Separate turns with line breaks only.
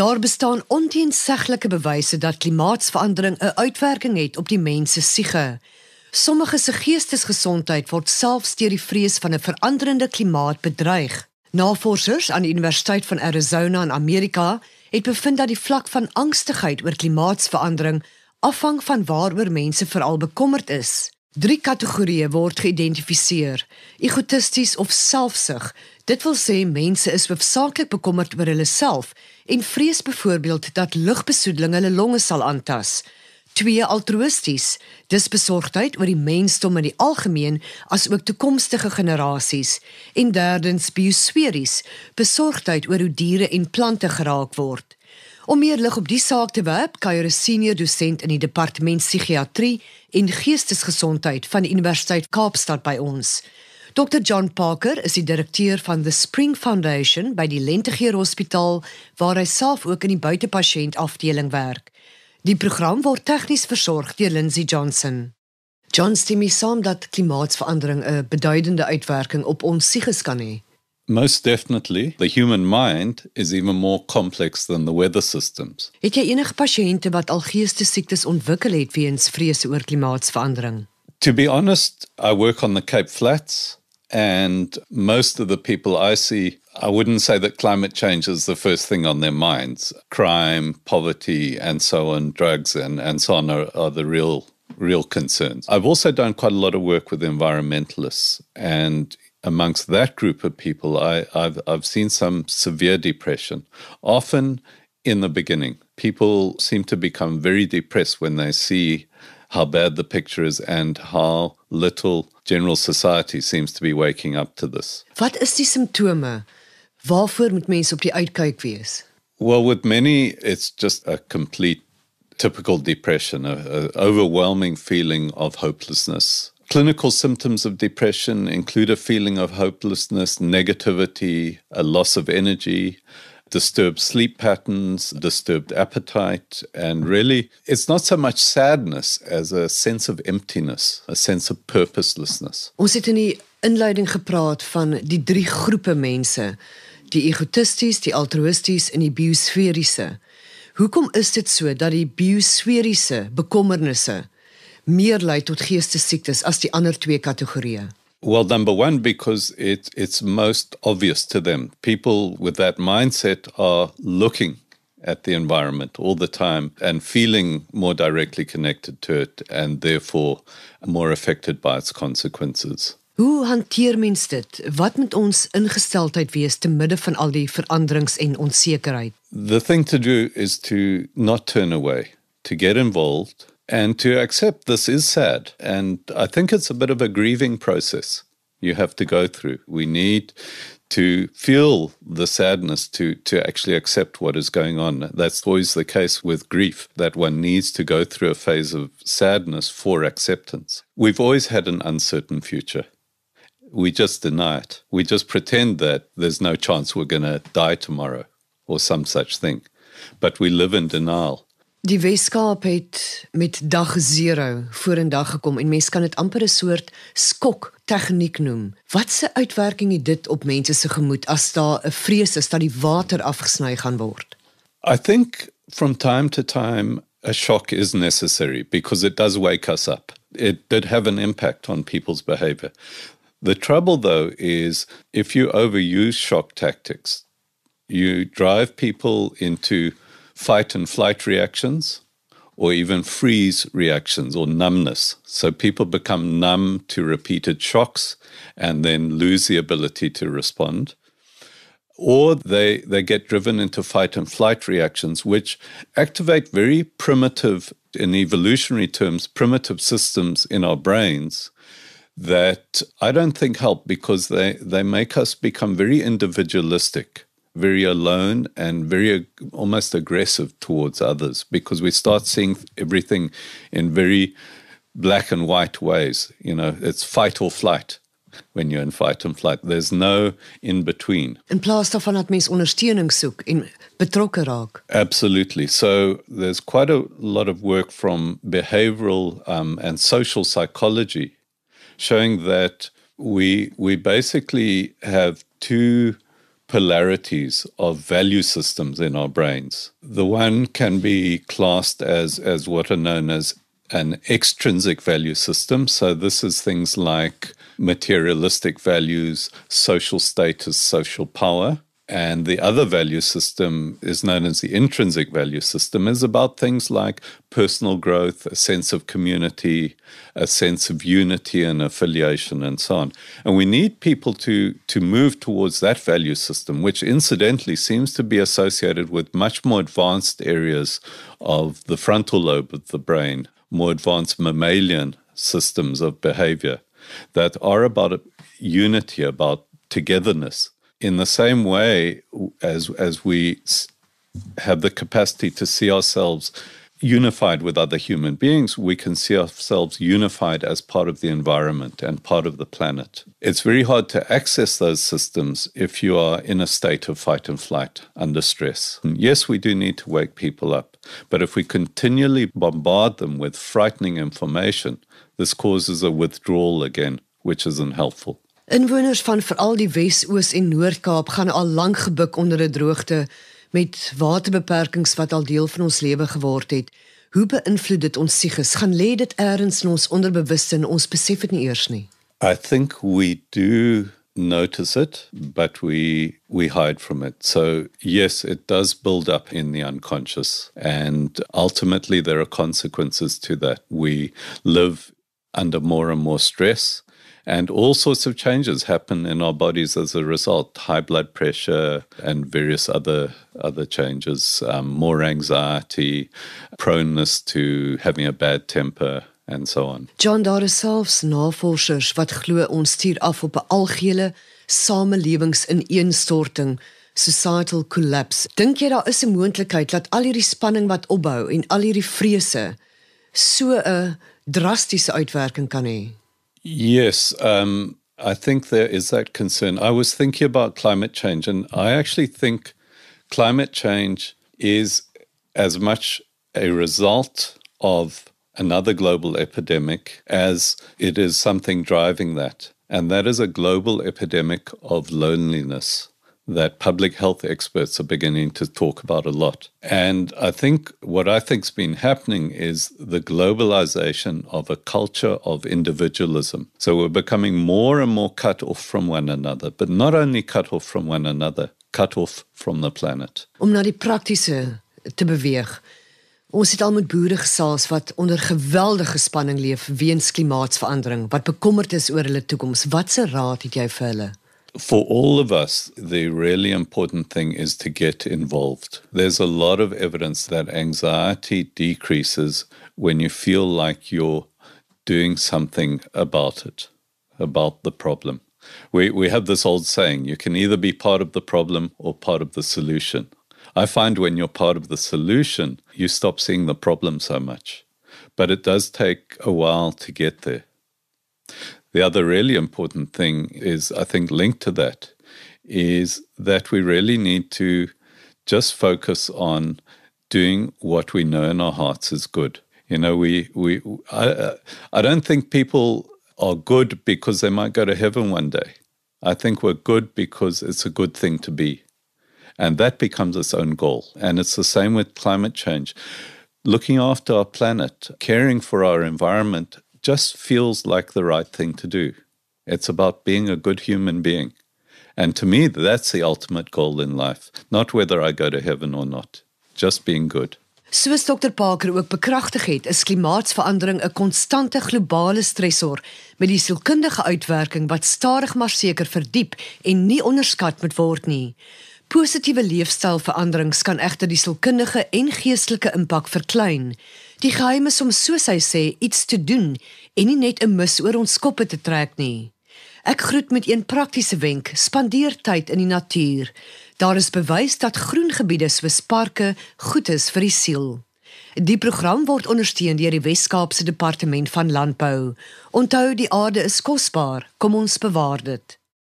Daar bestaan onteenseglike bewyse dat klimaatsverandering 'n uitwerking het op die mens se siege. Sommige se geestesgesondheid word selfs deur die vrees van 'n veranderende klimaat bedreig. Navorsers aan die Universiteit van Arizona in Amerika het bevind dat die vlak van angstigheid oor klimaatsverandering afhang van waaroor mense veral bekommerd is. Drie kategorieë word geïdentifiseer: egotisties of selfsug. Dit wil sê mense is hoofsaaklik bekommerd oor hulle self en vrees byvoorbeeld dat lugbesoedeling hulle longe sal aantas. Twee altruïsties, dis besorgdheid oor die mensdom in die algemeen as ook toekomstige generasies. En derdens biosferis, besorgdheid oor hoe diere en plante geraak word. Om meer lig op die saak te werp, kuier 'n senior dosent in die departement psigiatrie en geestesgesondheid van die Universiteit Kaapstad by ons. Dr John Parker is die direkteur van the Spring Foundation by die Lentegeur Hospitaal waar hy self ook in die buitepasiënt afdeling werk. Die program word tegnies versorg deur Lindsay Johnson. John stem saam dat klimaatsverandering 'n beduidende uitwerking op ons psiges kan hê.
Most definitely, the human mind is even more complex than the weather systems.
Het jy enige pasiënte wat al geestesiektes ontwikkel het weens vrese oor klimaatsverandering?
To be honest, I work on the Cape Flats and most of the people I see I wouldn't say that climate change is the first thing on their minds. Crime, poverty, and so on, drugs, and, and so on are, are the real real concerns. I've also done quite a lot of work with environmentalists, and amongst that group of people, I, have I've seen some severe depression. Often in the beginning, people seem to become very depressed when they see how bad the picture is and how little general society seems to be waking up to this.
Wat is die simptome? Waarvoor moet mense op die uitkyk wees?
Well, with many, it's just a complete typical depression, a, overwhelming feeling of hopelessness. Clinical symptoms of depression include a feeling of hopelessness, negativity, a loss of energy, disturbed sleep patterns, disturbed appetite, and really, it's not so much sadness as a sense of emptiness, a sense of purposelessness.
Ons het in die inleiding gepraat van die drie groepe mense die egotisties, die altruïsties en die biosferiese. Hoekom is dit so dat die biosferiese bekommernisse meer lei tot geestesiektes as die ander twee kategorieë?
Well, number one, because it, it's most obvious to them. People with that mindset are looking at the environment all the time and feeling more directly connected to it and therefore more affected by its consequences.
Hoe hanteer mens dit? Wat moet ons ingesteldheid wees te midde van al die veranderings en onsekerheid?
The thing to do is to not turn away, to get involved and to accept this is sad and I think it's a bit of a grieving process you have to go through. We need to feel the sadness to to actually accept what is going on. That's always the case with grief that one needs to go through a phase of sadness for acceptance. We've always had an uncertain future. we just deny it. We just pretend that there's no chance we're going to die tomorrow or some such thing. But we live in denial.
Die Weskaap het met dag 0 vorendag gekom en mense kan dit amper 'n soort skok tegniek noem. Wat se uitwerking het dit op mense se gemoed as daar 'n vrees is dat die water afgesny gaan word?
I think from time to time a shock is necessary because it does wake us up. It did have an impact on people's behavior. The trouble, though, is if you overuse shock tactics, you drive people into fight and flight reactions or even freeze reactions or numbness. So people become numb to repeated shocks and then lose the ability to respond. Or they, they get driven into fight and flight reactions, which activate very primitive, in evolutionary terms, primitive systems in our brains that I don't think help because they, they make us become very individualistic, very alone, and very almost aggressive towards others because we start seeing everything in very black and white ways. You know, it's fight or flight. When you're in fight and flight, there's no in between.
In plaas daarvan dat mens ondersteuning soek en betrokke raak.
Absolutely. So there's quite a lot of work from behavioral um, and social psychology showing that we we basically have two polarities of value systems in our brains. The one can be classed as, as what are known as an extrinsic value system. So, this is things like materialistic values, social status, social power. And the other value system is known as the intrinsic value system, is about things like personal growth, a sense of community, a sense of unity and affiliation, and so on. And we need people to, to move towards that value system, which incidentally seems to be associated with much more advanced areas of the frontal lobe of the brain, more advanced mammalian systems of behavior that are about unity, about togetherness in the same way as as we have the capacity to see ourselves unified with other human beings, we can see ourselves unified as part of the environment and part of the planet. It's very hard to access those systems if you are in a state of fight and flight under stress. And yes, we do need to wake people up, but if we continually bombard them with frightening information, this causes a withdrawal again, which isn't helpful.
Inwoners van veral die Wes-Oos en Noord-Kaap gaan al lank gebuk onder 'n droogte met waterbeperkings wat al deel van ons lewe geword het. Hoe beïnvloed dit ons psiges? Gaan lê dit eers in ons onderbewuste en ons besef dit nie eers nie.
I think we do notice it but we we hide from it so yes it does build up in the unconscious and ultimately there are consequences to that we live under more and more stress And all sorts of changes happen in our bodies as a result high blood pressure and various other, other changes, um, more anxiety, proneness to having a bad temper. And so on.
John daar is selfs navorsers wat glo ons stuur af op 'n algehele samelewingsineenstorting, societal collapse. Dink jy daar is 'n moontlikheid dat al hierdie spanning wat opbou en al hierdie vrese so 'n drastiese uitwerking kan hê?
Yes, um, I think there is that concern. I was thinking about climate change, and I actually think climate change is as much a result of another global epidemic as it is something driving that. And that is a global epidemic of loneliness that public health experts are beginning to talk about a lot. And I think what I think's been happening is the globalization of a culture of individualism. So we're becoming more and more cut off from one another, but not only cut off from one another, cut off from the planet.
Om na die praktiese te beweeg. Ons het al met boere gesels wat onder geweldige spanning leef weens klimaatsverandering, wat bekommerd is oor hulle toekoms. Watse raad het jy vir hulle?
For all of us, the really important thing is to get involved. There's a lot of evidence that anxiety decreases when you feel like you're doing something about it, about the problem. We, we have this old saying you can either be part of the problem or part of the solution. I find when you're part of the solution, you stop seeing the problem so much. But it does take a while to get there. The other really important thing is, I think, linked to that, is that we really need to just focus on doing what we know in our hearts is good. You know, we we I, I don't think people are good because they might go to heaven one day. I think we're good because it's a good thing to be. And that becomes its own goal. And it's the same with climate change. Looking after our planet, caring for our environment just feels like the right thing to do. It's about being a good human being. And to me, that's the ultimate goal in life, not whether I go to heaven or not, just being good.
Soos Dr Parker ook bekragtig het, is klimaatsverandering 'n konstante globale stresor met die sielkundige uitwerking wat stadig maar seker verdiep en nie onderskat moet word nie. Positiewe leefstylveranderings kan egter die sielkundige en geestelike impak verklein. Die geheim is om soos hy sê iets te doen en nie net 'n mis oor ons koppe te trek nie. Ek groet met een praktiese wenk: spandeer tyd in die natuur. Daar is bewys dat groen gebiede soos parke goed is vir die siel. Die program word ondersteun deur die Wes-Kaapse Departement van Landbou. Onthou die aarde is kosbaar, kom ons bewaar dit.